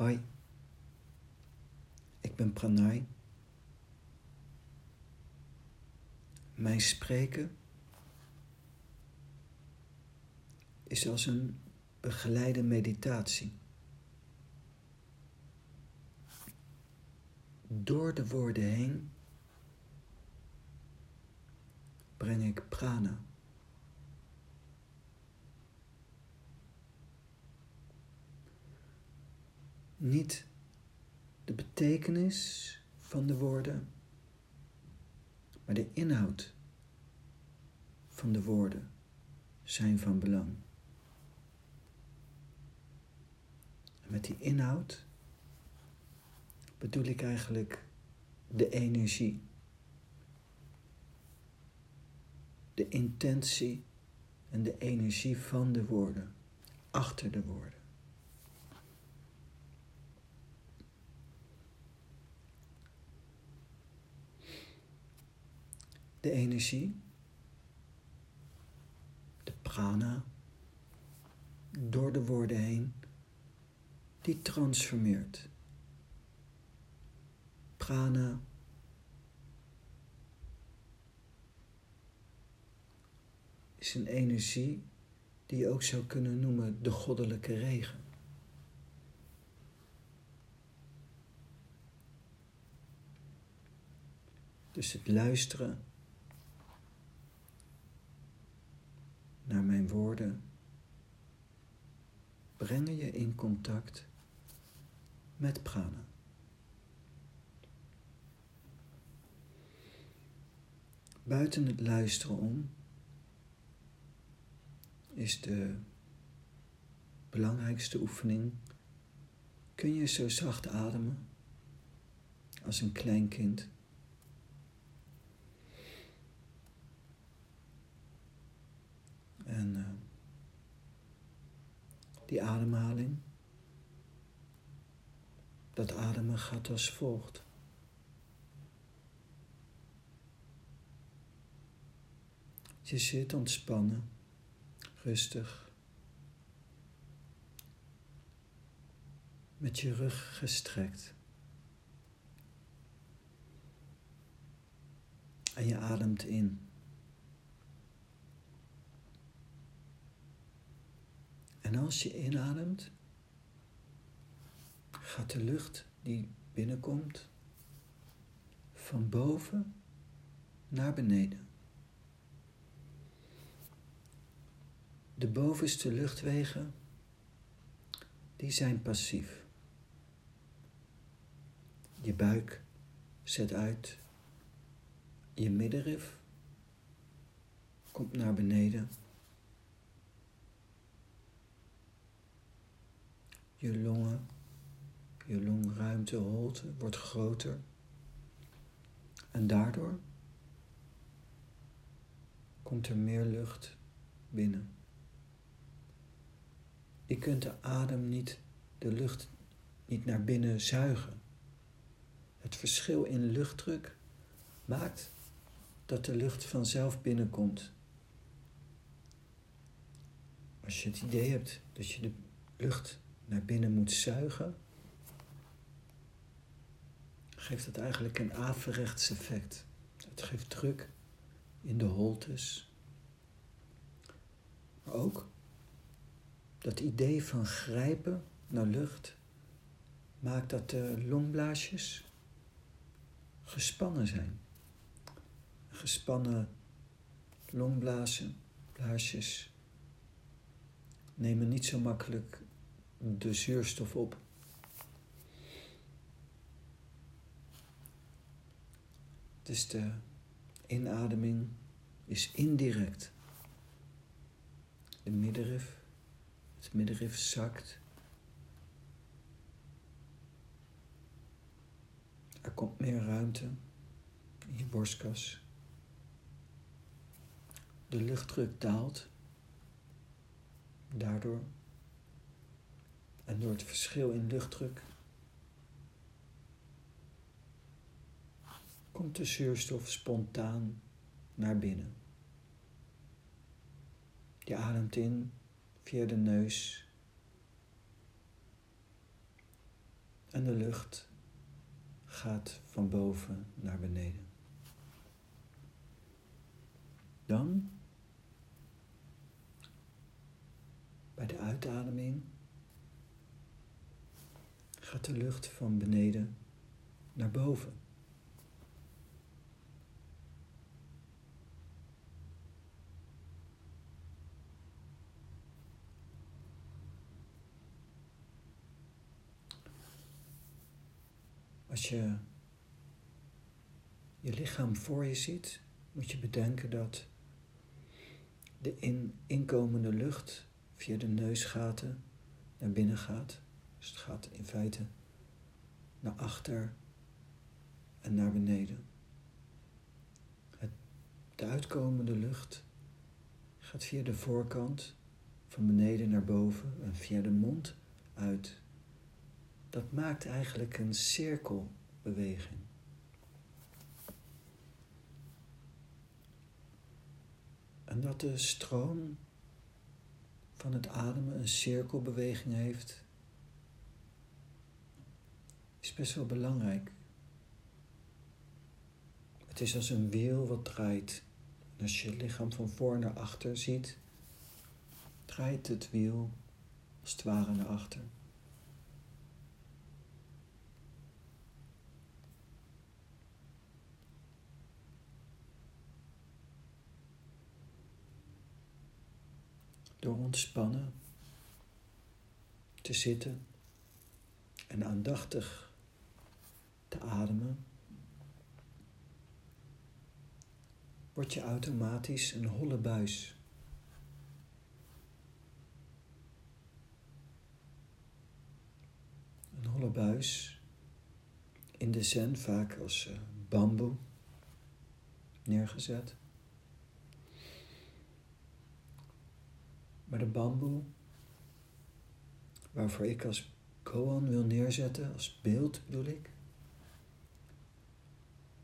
Hoi, ik ben Pranay. Mijn spreken is als een begeleide meditatie. Door de woorden heen breng ik prana. Niet de betekenis van de woorden, maar de inhoud van de woorden zijn van belang. En met die inhoud bedoel ik eigenlijk de energie, de intentie en de energie van de woorden, achter de woorden. De energie, de prana, door de woorden heen, die transformeert. Prana is een energie die je ook zou kunnen noemen de goddelijke regen. Dus het luisteren naar mijn woorden brengen je in contact met prana. Buiten het luisteren om is de belangrijkste oefening. Kun je zo zacht ademen als een klein kind? En uh, die ademhaling, dat ademen gaat als volgt. Je zit ontspannen, rustig, met je rug gestrekt. En je ademt in. En als je inademt, gaat de lucht die binnenkomt van boven naar beneden. De bovenste luchtwegen, die zijn passief. Je buik zet uit, je middenrif komt naar beneden. Je longen, je longruimteholte wordt groter. En daardoor komt er meer lucht binnen. Je kunt de adem niet, de lucht niet naar binnen zuigen. Het verschil in luchtdruk maakt dat de lucht vanzelf binnenkomt. Als je het idee hebt dat je de lucht naar binnen moet zuigen, geeft het eigenlijk een averechts effect. Het geeft druk in de holtes. Maar ook dat idee van grijpen naar lucht maakt dat de longblaasjes gespannen zijn. Gespannen longblazen, blaasjes, nemen niet zo makkelijk de zuurstof op. Dus de inademing is indirect. De middenrif, het middenrif zakt. Er komt meer ruimte in je borstkas. De luchtdruk daalt. Daardoor en door het verschil in luchtdruk komt de zuurstof spontaan naar binnen. Je ademt in via de neus En de lucht gaat van boven naar beneden. Dan, bij de uitademing, gaat de lucht van beneden naar boven. Als je je lichaam voor je ziet, moet je bedenken dat de in, inkomende lucht via de neusgaten naar binnen gaat. Dus het gaat in feite naar achter en naar beneden. Het, de uitkomende lucht gaat via de voorkant van beneden naar boven en via de mond uit dat maakt eigenlijk een cirkelbeweging. En dat de stroom van het ademen een cirkelbeweging heeft, is best wel belangrijk. Het is als een wiel wat draait. En als je het lichaam van voor naar achter ziet, draait het wiel als het ware naar achter. door ontspannen te zitten en aandachtig te ademen, word je automatisch een holle buis. Een holle buis in de zen vaak als uh, bamboe neergezet. Maar de bamboe, waarvoor ik als koan wil neerzetten, als beeld bedoel ik.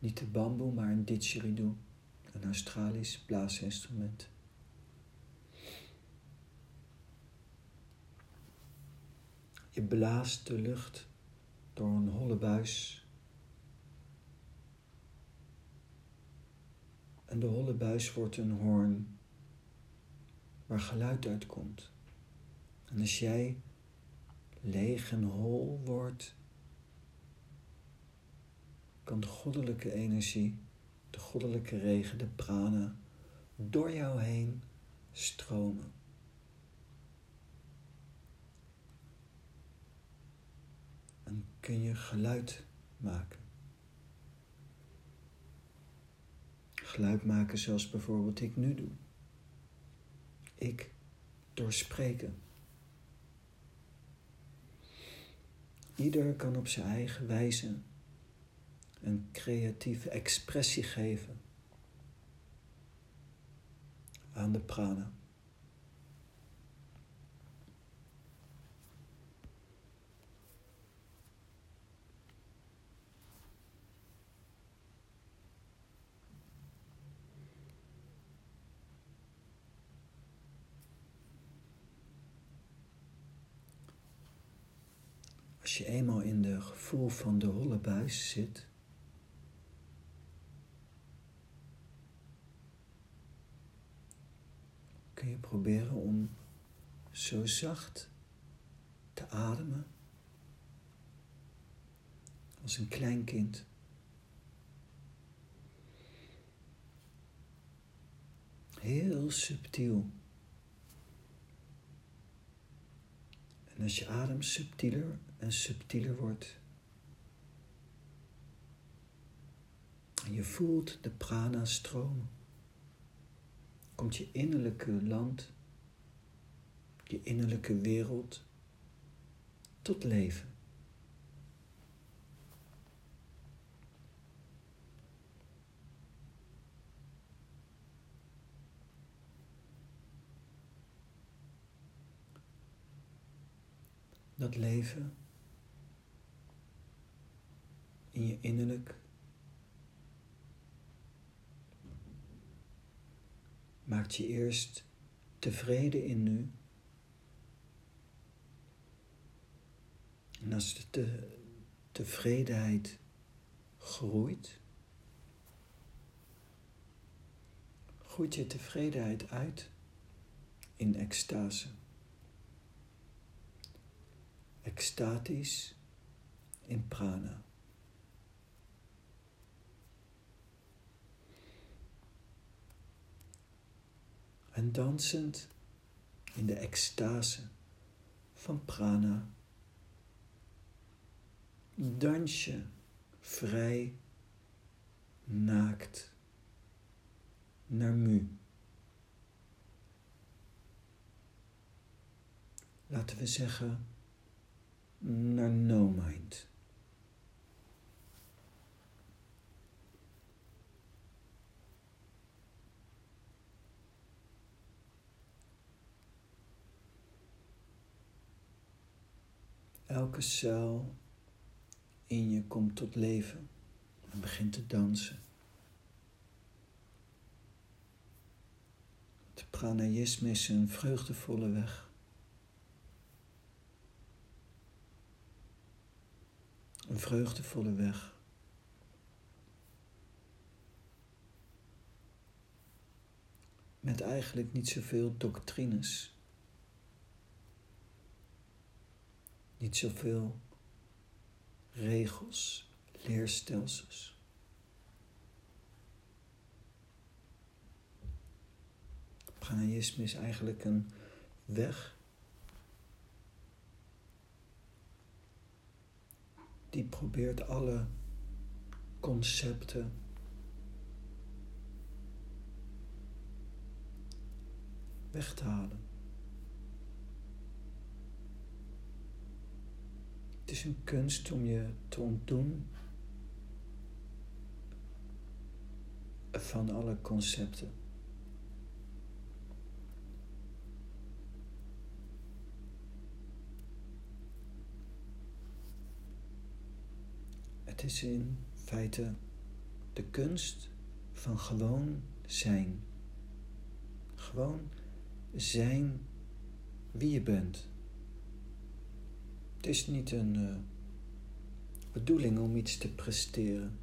Niet de bamboe, maar een didgeridoo, een Australisch blaasinstrument. Je blaast de lucht door een holle buis. En de holle buis wordt een hoorn waar geluid uitkomt. En als jij leeg en hol wordt, kan de goddelijke energie, de goddelijke regen, de prana, door jou heen stromen. En kun je geluid maken. Geluid maken zoals bijvoorbeeld ik nu doe ik door spreken. Ieder kan op zijn eigen wijze een creatieve expressie geven aan de prana. Als je eenmaal in de gevoel van de holle buis zit, kun je proberen om zo zacht te ademen als een klein kind. Heel subtiel. En als je adem subtieler en subtieler wordt. En je voelt de prana stromen. Komt je innerlijke land, je innerlijke wereld tot leven. Dat leven in je innerlijk. Maakt je eerst tevreden in nu. En als de, tevredenheid groeit, groeit je tevredenheid uit in extase. Extatisch in prana. En dansend in de extase van prana dans je vrij naakt naar mu. Laten we zeggen naar no mind. Elke cel in je komt tot leven en begint te dansen. Het pranayisme is een vreugdevolle weg. Een vreugdevolle weg. Met eigenlijk niet zoveel doctrines. Niet zoveel regels, leerstelsels. Pranayisme is eigenlijk een weg die probeert alle concepten weg te halen. Het is een kunst om je te ontdoen van alle concepten. Het is in feite de kunst van gewoon zijn. Gewoon zijn wie je bent. Het is niet een uh, bedoeling om iets te presteren.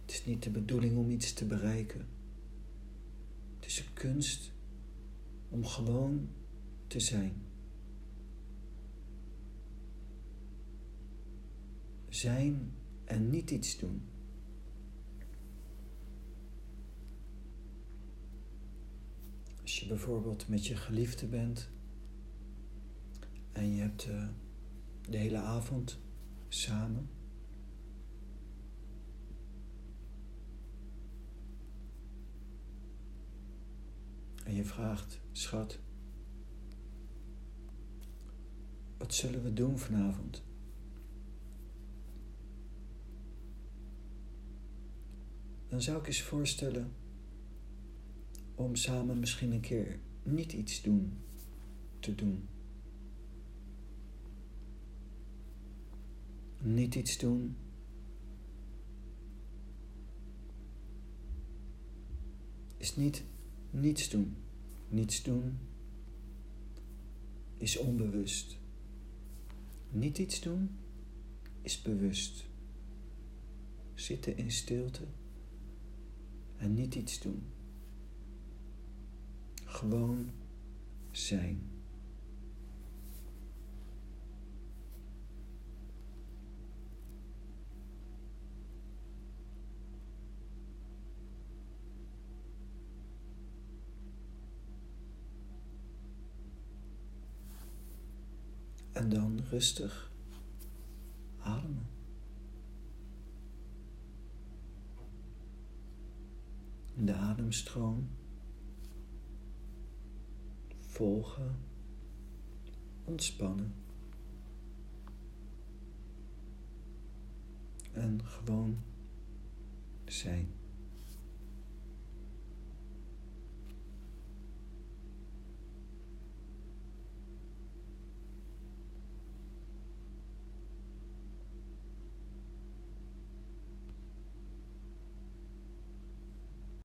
Het is niet de bedoeling om iets te bereiken. Het is een kunst om gewoon te zijn. Zijn en niet iets doen. Als je bijvoorbeeld met je geliefde bent en je hebt. Uh, de hele avond samen. En je vraagt, schat, wat zullen we doen vanavond? Dan zou ik eens voorstellen om samen misschien een keer niet iets doen te doen. Niet iets doen. Is niet niets doen. Niets doen is onbewust. Niet iets doen is bewust. Zitten in stilte en niet iets doen. Gewoon zijn. En dan rustig ademen. De ademstroom volgen, ontspannen. En gewoon zijn.